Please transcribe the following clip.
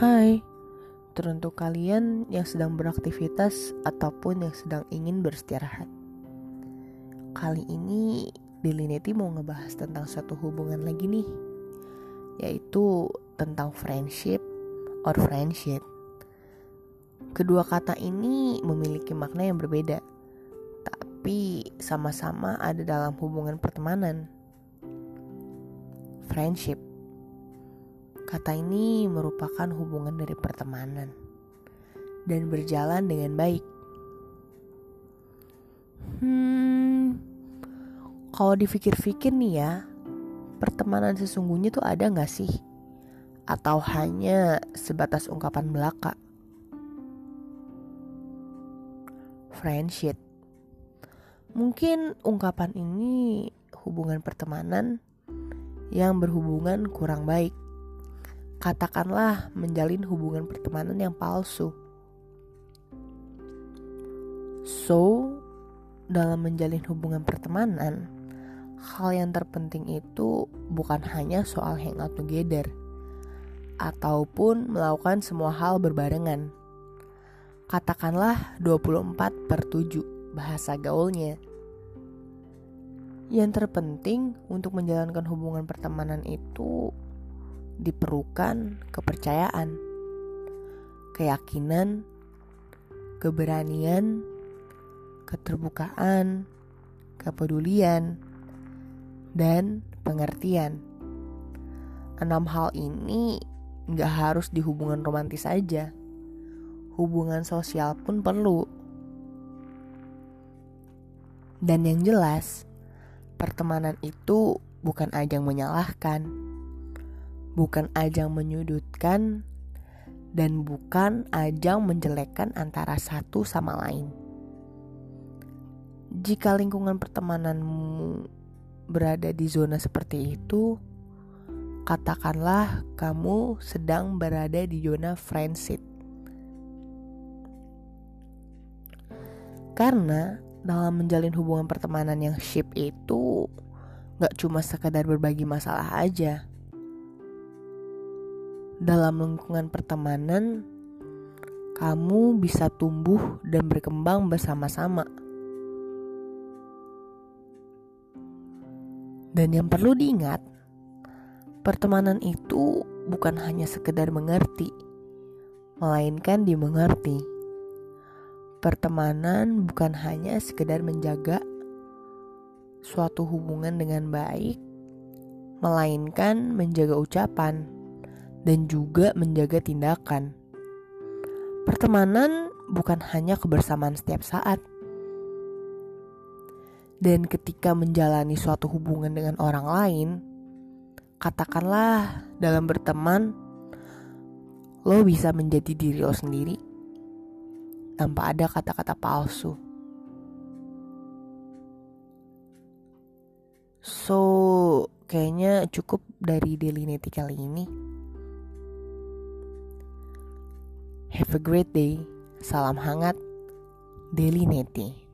Hai, teruntuk kalian yang sedang beraktivitas ataupun yang sedang ingin beristirahat. Kali ini Neti mau ngebahas tentang suatu hubungan lagi nih, yaitu tentang friendship or friendship. Kedua kata ini memiliki makna yang berbeda, tapi sama-sama ada dalam hubungan pertemanan. Friendship Kata ini merupakan hubungan dari pertemanan dan berjalan dengan baik. Hmm, kalau dipikir-pikir nih ya, pertemanan sesungguhnya tuh ada nggak sih? Atau hanya sebatas ungkapan belaka? Friendship. Mungkin ungkapan ini hubungan pertemanan yang berhubungan kurang baik katakanlah menjalin hubungan pertemanan yang palsu. So, dalam menjalin hubungan pertemanan, hal yang terpenting itu bukan hanya soal hangout together ataupun melakukan semua hal berbarengan. Katakanlah 24 per 7 bahasa gaulnya. Yang terpenting untuk menjalankan hubungan pertemanan itu diperlukan kepercayaan, keyakinan, keberanian, keterbukaan, kepedulian, dan pengertian. Enam hal ini nggak harus di hubungan romantis saja. Hubungan sosial pun perlu. Dan yang jelas, pertemanan itu bukan ajang menyalahkan bukan ajang menyudutkan, dan bukan ajang menjelekkan antara satu sama lain. Jika lingkungan pertemananmu berada di zona seperti itu, katakanlah kamu sedang berada di zona friendship. Karena dalam menjalin hubungan pertemanan yang ship itu gak cuma sekedar berbagi masalah aja, dalam lingkungan pertemanan, kamu bisa tumbuh dan berkembang bersama-sama. Dan yang perlu diingat, pertemanan itu bukan hanya sekedar mengerti, melainkan dimengerti. Pertemanan bukan hanya sekedar menjaga suatu hubungan dengan baik, melainkan menjaga ucapan dan juga menjaga tindakan. Pertemanan bukan hanya kebersamaan setiap saat. Dan ketika menjalani suatu hubungan dengan orang lain, katakanlah dalam berteman, lo bisa menjadi diri lo sendiri tanpa ada kata-kata palsu. So, kayaknya cukup dari Daily kali ini. Have a great day. Salam hangat. Deli Neti.